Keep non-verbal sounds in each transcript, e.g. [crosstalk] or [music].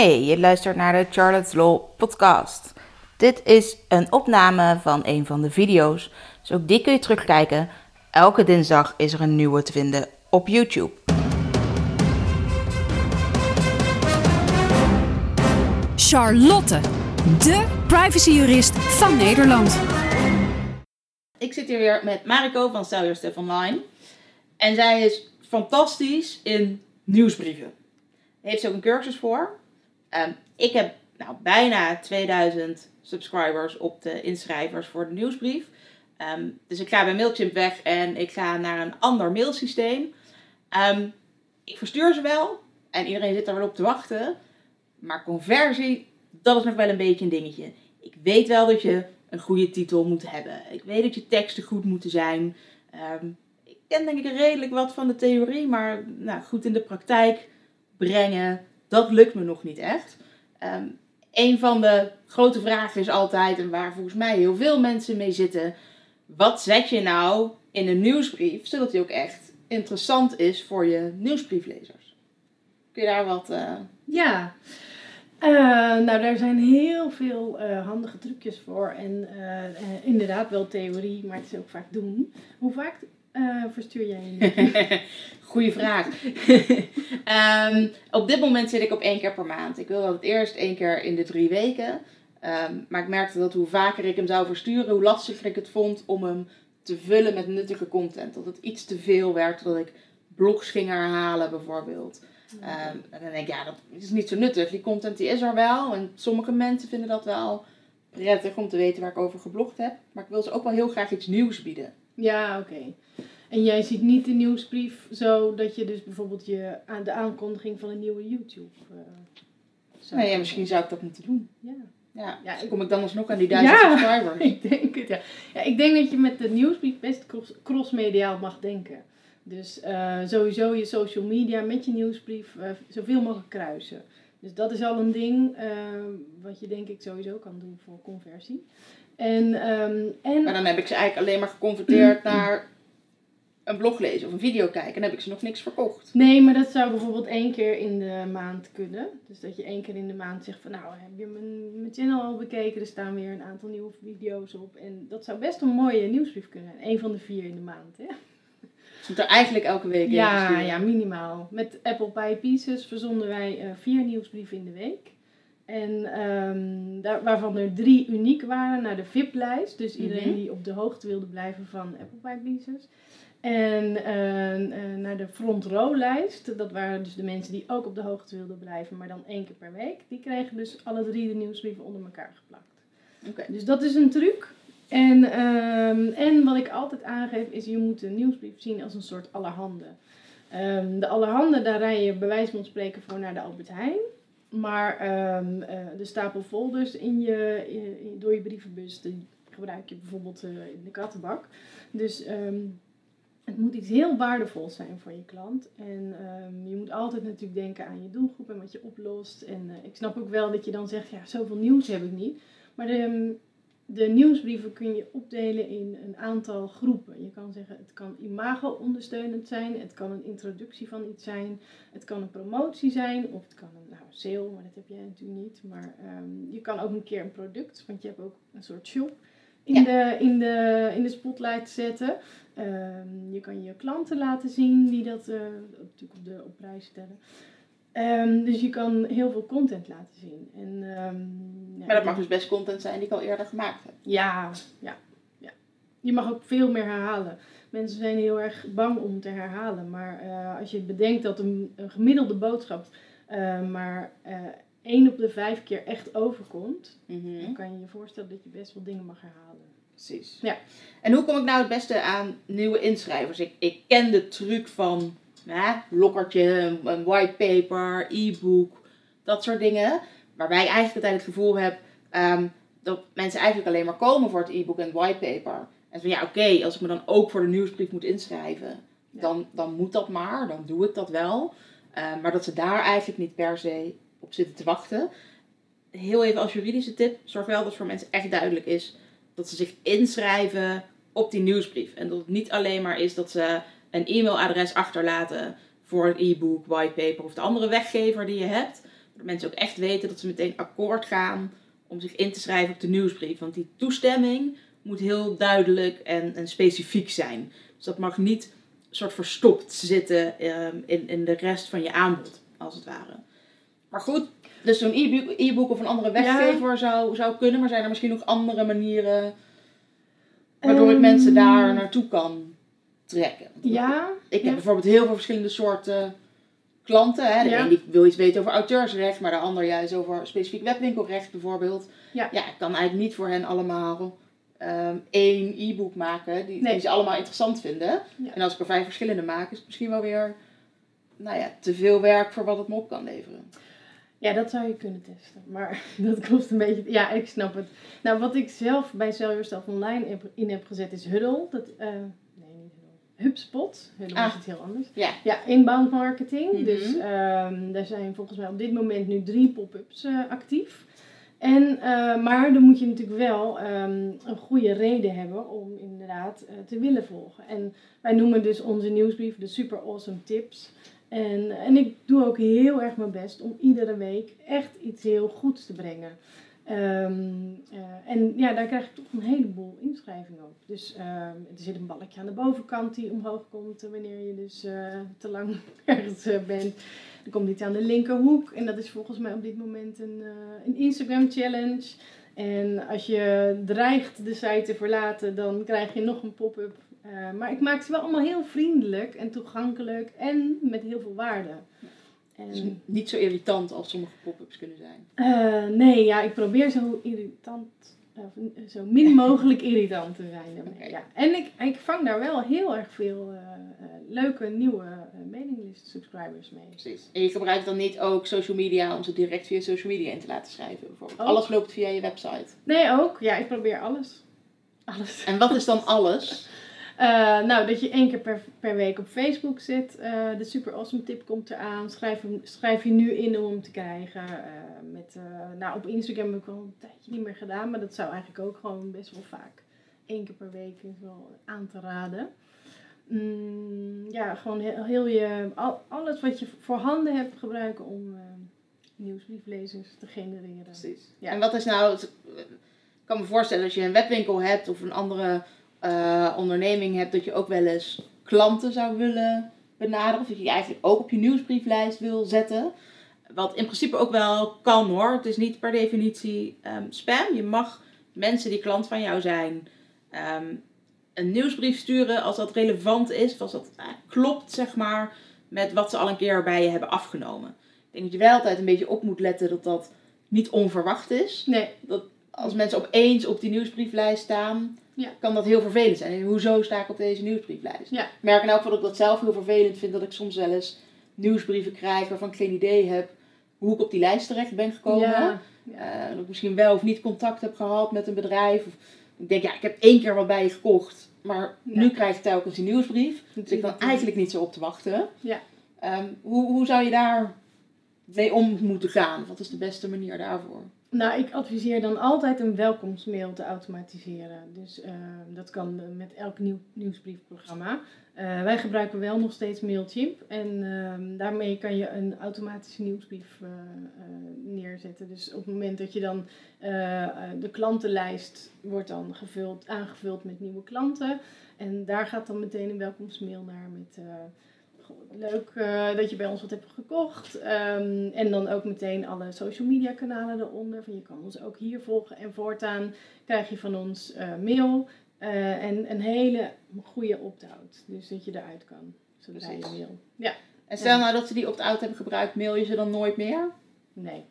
Hey, je luistert naar de Charlotte's Law podcast. Dit is een opname van een van de video's, dus ook die kun je terugkijken. Elke dinsdag is er een nieuwe te vinden op YouTube. Charlotte, de privacyjurist van Nederland. Ik zit hier weer met Mariko van Sell Your Stuff Online. En zij is fantastisch in nieuwsbrieven. Daar heeft ze ook een cursus voor. Ehm, ik heb nou, bijna 2000 subscribers op de inschrijvers voor de nieuwsbrief. Ehm, dus ik ga bij Mailchimp weg en ik ga naar een ander mailsysteem. Ehm, ik verstuur ze wel en iedereen zit er wel op te wachten. Maar conversie, dat is nog wel een beetje een dingetje. Ik weet wel dat je een goede titel moet hebben. Ik weet dat je teksten goed moeten zijn. ik ken denk ik redelijk wat van de theorie, maar nou, goed in de praktijk brengen, dat lukt me nog niet echt. Um, een van de grote vragen is altijd, en waar volgens mij heel veel mensen mee zitten, wat zet je nou in een nieuwsbrief, zodat die ook echt interessant is voor je nieuwsbrieflezers? Kun je daar wat... Uh... Ja, uh, nou daar zijn heel veel uh, handige trucjes voor en inderdaad wel theorie, maar het is ook vaak doen. Hoe vaak uh, verstuur jij [laughs] Goeie vraag. um, [laughs] op dit moment zit ik op één keer per maand. Ik wil dat het eerst één keer in de drie weken. Um, maar ik merkte dat hoe vaker ik hem zou versturen, hoe lastiger ik het vond om hem te vullen met nuttige content. Dat het iets te veel werd, dat ik blogs ging herhalen bijvoorbeeld. Um, en dan denk ik, ja, dat is niet zo nuttig. Die content die is er wel. En sommige mensen vinden dat wel prettig om te weten waar ik over geblogd heb. Maar ik wil ze ook wel heel graag iets nieuws bieden. Ja, oké. En jij ziet niet de nieuwsbrief zo dat je dus bijvoorbeeld je, aan de aankondiging van een nieuwe YouTube. Uh, nee, ja, misschien zou ik dat moeten doen. Ja. Ja, ja ik, kom ik dan alsnog aan die duizend ja, [laughs] subscribers? ik denk het, ja. ja. Ik denk dat je met de nieuwsbrief best cross, crossmediaal mag denken. Dus uh, sowieso je social media met je nieuwsbrief uh, zoveel mogelijk kruisen. Dus dat is al een ding wat je denk ik sowieso kan doen voor conversie. En, um, en... Maar dan heb ik ze eigenlijk alleen maar geconverteerd [clears throat] naar een blog lezen of een video kijken en heb ik ze nog niks verkocht. Nee, maar dat zou bijvoorbeeld één keer in de maand kunnen. Dus dat je één keer in de maand zegt van nou, heb je mijn, mijn channel al bekeken? Er staan weer een aantal nieuwe video's op. En dat zou best een mooie nieuwsbrief kunnen. Eén van de vier in de maand, hè? Moet er eigenlijk elke week Ja, ja, minimaal. Met Apple Pie Pieces verzonden wij uh, vier nieuwsbrieven in de week. En um, daar, waarvan er drie uniek waren naar de VIP-lijst. Dus iedereen mhm. die op de hoogte wilde blijven van Apple Pie Pieces. En uh, naar de front row lijst, dat waren dus de mensen die ook op de hoogte wilden blijven, maar dan één keer per week. Die kregen dus alle drie de nieuwsbrieven onder elkaar geplakt. Oké. Dus dat is een truc. En, uh, en wat ik altijd aangeef is, je moet een nieuwsbrief zien als een soort allerhande. Um, de allerhande, daar rij je bij wijze van spreken voor naar de Albert Heijn. Maar um, de stapel folders in je, in, door je brievenbus, die gebruik je bijvoorbeeld uh, in de kattenbak. Dus... Het moet iets heel waardevols zijn voor je klant. En je moet altijd natuurlijk denken aan je doelgroep en wat je oplost. En uh, ik snap ook wel dat je dan zegt, ja, zoveel nieuws heb ik niet. Maar de, de nieuwsbrieven kun je opdelen in een aantal groepen. Je kan zeggen, het kan imago-ondersteunend zijn, het kan een introductie van iets zijn, het kan een promotie zijn, of het kan een nou, sale, maar dat heb jij natuurlijk niet. Maar um, je kan ook een keer een product, want je hebt ook een soort shop in, de, in, de, in de spotlight zetten. Um, je kan je klanten laten zien die dat uh, natuurlijk op, de, op prijs stellen. Um, dus je kan heel veel content laten zien. En, um, ja, maar dat mag dus best content zijn die ik al eerder gemaakt heb. Ja, ja, ja. Je mag ook veel meer herhalen. Mensen zijn heel erg bang om te herhalen. Maar uh, als je bedenkt dat een, een gemiddelde boodschap uh, maar één op de vijf keer echt overkomt, mm -hmm. dan kan je je voorstellen dat je best wel dingen mag herhalen. Precies. Ja. En hoe kom ik nou het beste aan nieuwe inschrijvers? Ik, ik ken de truc van hè, lokkertje, een whitepaper, e-book, dat soort dingen. Waarbij ik eigenlijk altijd het gevoel heb um, dat mensen eigenlijk alleen maar komen voor het e-book en whitepaper. En van ja, oké, als ik me dan ook voor de nieuwsbrief moet inschrijven, dan, dan moet dat maar, dan doe ik dat wel. Um, maar dat ze daar eigenlijk niet per se op zitten te wachten. Heel even als juridische tip, zorg wel dat het voor mensen echt duidelijk is dat ze zich inschrijven op die nieuwsbrief. En dat het niet alleen maar is dat ze een e-mailadres achterlaten voor het e-book, whitepaper of de andere weggever die je hebt. Dat mensen ook echt weten dat ze meteen akkoord gaan om zich in te schrijven op de nieuwsbrief. Want die toestemming moet heel duidelijk en, en specifiek zijn. Dus dat mag niet een soort verstopt zitten ehm, in, in de rest van je aanbod, als het ware. Maar goed, dus zo'n e-book, e-book of een andere weggever zou, zou kunnen. Maar zijn er misschien nog andere manieren waardoor ik Ehm, mensen daar naartoe kan trekken? Ja. Ik heb ja. bijvoorbeeld heel veel verschillende soorten klanten. Hè. De Ja. een die wil iets weten over auteursrecht, maar de ander juist over specifiek webwinkelrecht bijvoorbeeld. Ja. ja, ik kan eigenlijk niet voor hen allemaal ehm, één e-book maken die, Nee. die ze allemaal interessant vinden. Ja. En als ik er vijf verschillende maak, is het misschien wel weer nou ja, te veel werk voor wat het me op kan leveren. Ja, dat zou je kunnen testen. Maar [laughs] dat kost een beetje. Ja, ik snap het. Nou, wat ik zelf bij Sell Yourself Online in heb gezet is Huddle. Dat, eh. HubSpot. Huddle Ah. is iets heel anders. Ja. Ja, inbound marketing. Mhm. Dus ehm daar zijn volgens mij op dit moment nu drie pop-ups eh, actief. En, eh, maar dan moet je natuurlijk wel ehm, een goede reden hebben om inderdaad eh, te willen volgen. En wij noemen dus onze nieuwsbrief de Super Awesome Tips. En, en ik doe ook heel erg mijn best om iedere week echt iets heel goeds te brengen. Ehm, eh, en ja, daar krijg ik toch een heleboel inschrijvingen op. Dus ehm, er zit een balkje aan de bovenkant die omhoog komt wanneer je dus eh, te lang [laughs] ergens eh, bent. Er komt iets aan de linkerhoek en dat is volgens mij op dit moment een, een Instagram challenge. En als je dreigt de site te verlaten, dan krijg je nog een pop-up. Maar ik maak ze wel allemaal heel vriendelijk en toegankelijk en met heel veel waarde. Dus niet zo irritant als sommige pop-ups kunnen zijn. eh, nee, ja, ik probeer zo irritant, zo min [laughs] mogelijk irritant te zijn. daarmee. Ja. En ik, ik vang daar wel heel erg veel eh, eh, leuke nieuwe uh, mailinglist subscribers mee. Precies. En je gebruikt dan niet ook social media om ze direct via social media in te laten schrijven. Bijvoorbeeld. Ook. Alles loopt via je website. Nee, ook. Ja, ik probeer alles. Alles. En wat is dan [laughs] alles? Eh, nou, dat je één keer per, per week op Facebook zit. Eh, de super awesome tip komt eraan. Schrijf, hem, schrijf je nu in om hem te krijgen. Eh, met, nou, op Instagram heb ik al een tijdje niet meer gedaan. Maar dat zou eigenlijk ook gewoon best wel vaak. Één keer per week is wel aan te raden. Mm, ja, gewoon heel, heel je, al, alles wat je voor handen hebt gebruiken om nieuwsbrieflezers te genereren. Precies. Ja. En wat is nou... het- Ik kan me voorstellen als je een webwinkel hebt of een andere eh, onderneming hebt, dat je ook wel eens klanten zou willen benaderen. Of dat je die eigenlijk ook op je nieuwsbrieflijst wil zetten. Wat in principe ook wel kan hoor. Het is niet per definitie ehm, spam. Je mag mensen die klant van jou zijn ehm, een nieuwsbrief sturen als dat relevant is. Of als dat eh, klopt zeg maar met wat ze al een keer bij je hebben afgenomen. Ik denk dat je wel altijd een beetje op moet letten dat dat niet onverwacht is. Nee, Als mensen opeens op die nieuwsbrieflijst staan, Ja. kan dat heel vervelend zijn. En hoezo sta ik op deze nieuwsbrieflijst? Ja. Ik merk in elk geval dat ik dat zelf heel vervelend vind. Dat ik soms wel eens nieuwsbrieven krijg waarvan ik geen idee heb hoe ik op die lijst terecht ben gekomen. ja, Eh, dat ik misschien wel of niet contact heb gehad met een bedrijf. Of ik denk, ja, ik heb één keer wat bij je gekocht. Maar nu krijg ik telkens die nieuwsbrief. Dus ik Natuurlijk. eigenlijk niet zo op te wachten. Ja. Ehm, hoe, hoe zou je daar mee om moeten gaan? Wat is de beste manier daarvoor? Nou, ik adviseer dan altijd een welkomstmail te automatiseren. Dus eh, dat kan met elk nieuw nieuwsbriefprogramma. Eh, wij gebruiken wel nog steeds Mailchimp. En ehm, daarmee kan je een automatische nieuwsbrief eh, eh, neerzetten. Dus op het moment dat je dan de klantenlijst wordt dan gevuld, aangevuld met nieuwe klanten. En daar gaat dan meteen een welkomstmail naar met... Leuk eh, dat je bij ons wat hebt gekocht. Ehm, en dan ook meteen alle social media kanalen eronder. Van je kan ons ook hier volgen. En voortaan krijg je van ons eh, mail eh, en een hele goede opt-out. Dus dat je eruit kan zodra je mail. Ja, En stel nou dat ze die opt-out hebben gebruikt, mail je ze dan nooit meer? nee.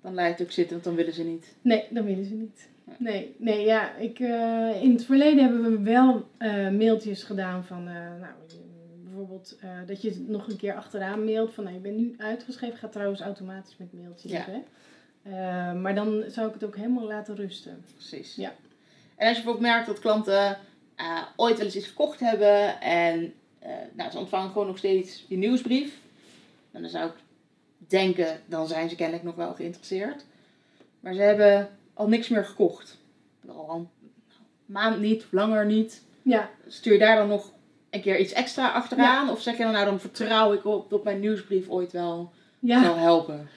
Dan lijkt het ook zitten, want dan willen ze niet. Nee, dat willen ze niet. Nee, nee ja, ik, in het verleden hebben we wel mailtjes gedaan van, nou, bijvoorbeeld eh, dat je het nog een keer achteraan mailt van, nou, je bent nu uitgeschreven, gaat trouwens automatisch met mailtjes. Ja. Hè? Eh, maar dan zou ik het ook helemaal laten rusten. Precies. Ja. En als je bijvoorbeeld merkt dat klanten eh, ooit wel eens iets gekocht hebben en nou, ze ontvangen gewoon nog steeds je nieuwsbrief, dan zou ik denken, dan zijn ze kennelijk nog wel geïnteresseerd. Maar ze hebben al niks meer gekocht. Al een maand niet, langer niet. Ja, Stuur je daar dan nog een keer iets extra achteraan? Of zeg je dan nou, dan vertrouw ik op dat mijn nieuwsbrief ooit wel ja. zal helpen?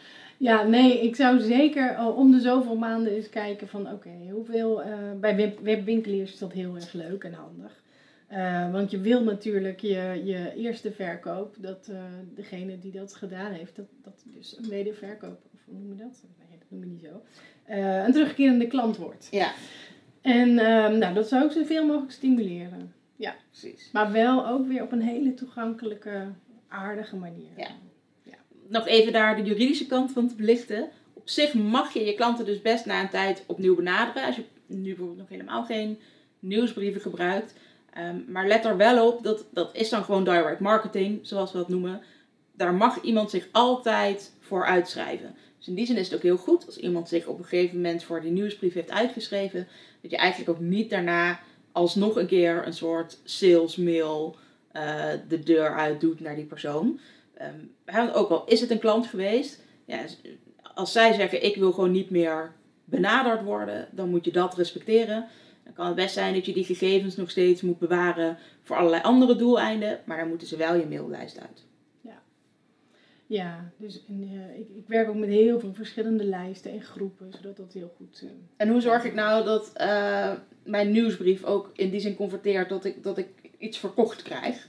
Ja, nee, ik zou zeker al om de zoveel maanden eens kijken van oké, hoeveel... eh, bij web, webwinkeliers is dat heel erg leuk en handig. Eh, want je wil natuurlijk je, je eerste verkoop, dat eh, degene die dat gedaan heeft, dat, dat dus een wederverkoop, of hoe noem je dat? Nee, dat noem je niet zo. een terugkerende klant wordt. Ja, En ehm, nou, dat zou ik zoveel mogelijk stimuleren. Precies. Maar wel ook weer op een hele toegankelijke, aardige manier. Ja. Nog even daar de juridische kant van te belichten. Op zich mag je je klanten dus best na een tijd opnieuw benaderen. Als je nu bijvoorbeeld nog helemaal geen nieuwsbrieven gebruikt. Ehm, maar let er wel op, dat, dat is dan gewoon direct marketing, zoals we dat noemen. Daar mag iemand zich altijd voor uitschrijven. Dus in die zin is het ook heel goed als iemand zich op een gegeven moment voor die nieuwsbrief heeft uitgeschreven. Dat je eigenlijk ook niet daarna alsnog een keer een soort salesmail eh de deur uit doet naar die persoon. Hè, ook al is het een klant geweest, ja, als zij zeggen ik wil gewoon niet meer benaderd worden, dan moet je dat respecteren. Dan kan het best zijn dat je die gegevens nog steeds moet bewaren voor allerlei andere doeleinden, maar dan moeten ze wel je maillijst uit. Ja, dus en, eh, ik, ik werk ook met heel veel verschillende lijsten en groepen, zodat dat heel goed... eh, En hoe zorg ik nou dat eh, mijn nieuwsbrief ook in die zin converteert dat ik, dat ik iets verkocht krijg?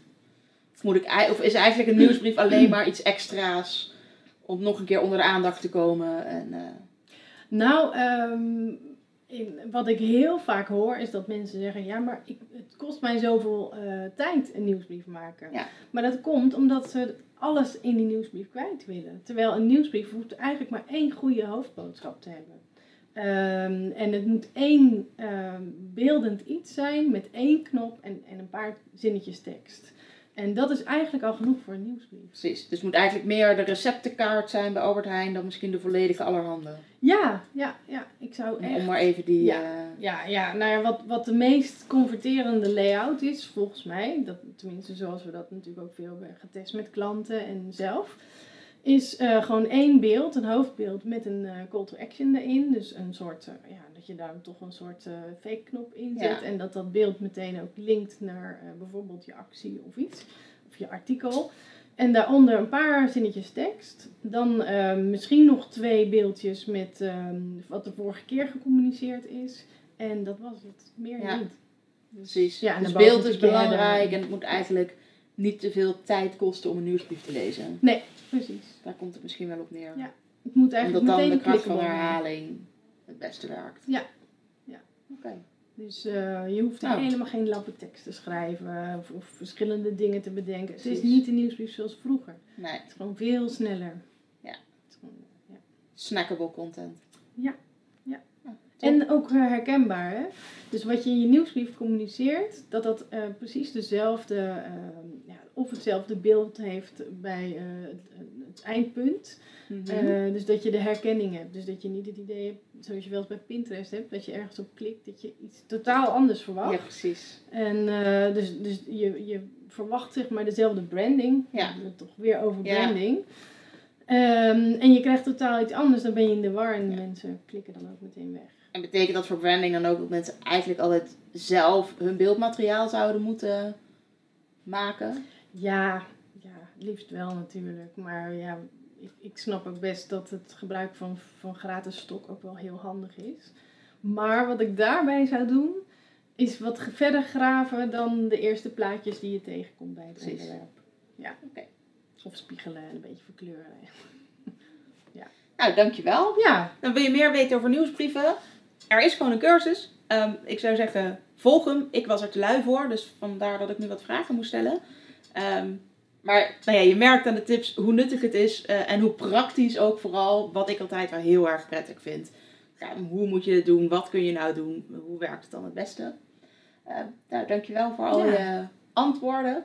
Of, moet ik, of is eigenlijk een nieuwsbrief alleen maar iets extra's om nog een keer onder de aandacht te komen? En, Nou, ehm, in, wat ik heel vaak hoor is dat mensen zeggen: ja, maar ik, het kost mij zoveel tijd een nieuwsbrief maken. Ja. Maar dat komt omdat ze alles in die nieuwsbrief kwijt willen. Terwijl een nieuwsbrief hoeft eigenlijk maar één goede hoofdboodschap te hebben. Ehm, en het moet één ehm, beeldend iets zijn met één knop en, en een paar zinnetjes tekst. En dat is eigenlijk al genoeg voor een nieuwsbrief. precies. Dus het moet eigenlijk meer de receptenkaart zijn bij Albert Heijn dan misschien de volledige allerhande. Ja, ja, ja. Ik zou Om, echt... om maar even die... Ja. eh, Ja, ja, nou ja, wat, wat de meest converterende layout is, volgens mij, dat, tenminste zoals we dat natuurlijk ook veel hebben getest met klanten en zelf, is eh, gewoon één beeld, een hoofdbeeld met een eh, call to action erin. Dus een soort, eh, ja, dat je daar toch een soort fake knop in zet Ja. en dat dat beeld meteen ook linkt naar bijvoorbeeld je actie of iets, of je artikel. En daaronder een paar zinnetjes tekst. Dan misschien nog twee beeldjes met ehm, wat de vorige keer gecommuniceerd is. En dat was het. Meer Ja. niet. Dus, Precies. Ja, en dus beeld is belangrijk en het moet eigenlijk niet te veel tijd kosten om een nieuwsbrief te lezen. Nee, precies. Daar komt het misschien wel op neer. Ja, Het moet eigenlijk Omdat dan de kracht van herhaling het beste werkt. Ja. Ja. Oké. Dus eh, je hoeft Nou. helemaal geen lappe tekst te schrijven of, of verschillende dingen te bedenken. Het is niet een nieuwsbrief zoals vroeger. Nee, Het is gewoon veel sneller. Ja. Het is gewoon, ja. snackable content. Ja. Ja. En ook herkenbaar, hè? Dus wat je in je nieuwsbrief communiceert, dat dat eh, precies dezelfde, ehm, ja, of hetzelfde beeld heeft bij eh, het, het eindpunt. Mhm. Eh, dus dat je de herkenning hebt. Dus dat je niet het idee hebt, zoals je wel eens bij Pinterest hebt, dat je ergens op klikt, dat je iets totaal anders verwacht. ja, precies. En dus, dus je, je verwacht zeg maar dezelfde branding. Ja. We het toch weer over Ja. branding. Ehm, en je krijgt totaal iets anders, dan ben je in de war en Ja. mensen klikken dan ook meteen weg. En betekent dat voor branding dan ook dat mensen eigenlijk altijd zelf hun beeldmateriaal zouden moeten maken? Ja, ja, liefst wel natuurlijk. Maar ja, ik, ik snap ook best dat het gebruik van, van gratis stok ook wel heel handig is. Maar wat ik daarbij zou doen, is wat verder graven dan de eerste plaatjes die je tegenkomt bij het onderwerp. Ja, Oké. Of spiegelen en een beetje verkleuren. [laughs] Nou, dankjewel. Ja, Dan wil je meer weten over nieuwsbrieven? Er is gewoon een cursus. Ehm, ik zou zeggen, volg hem. Ik was er te lui voor, dus vandaar dat ik nu wat vragen moest stellen. Ehm, maar nou ja, je merkt aan de tips hoe nuttig het is eh, en hoe praktisch ook vooral, wat ik altijd wel heel erg prettig vind. Ja, hoe moet je het doen? Wat kun je nou doen? Hoe werkt het dan het beste? Ehm nou, dankjewel voor al Ja. je antwoorden.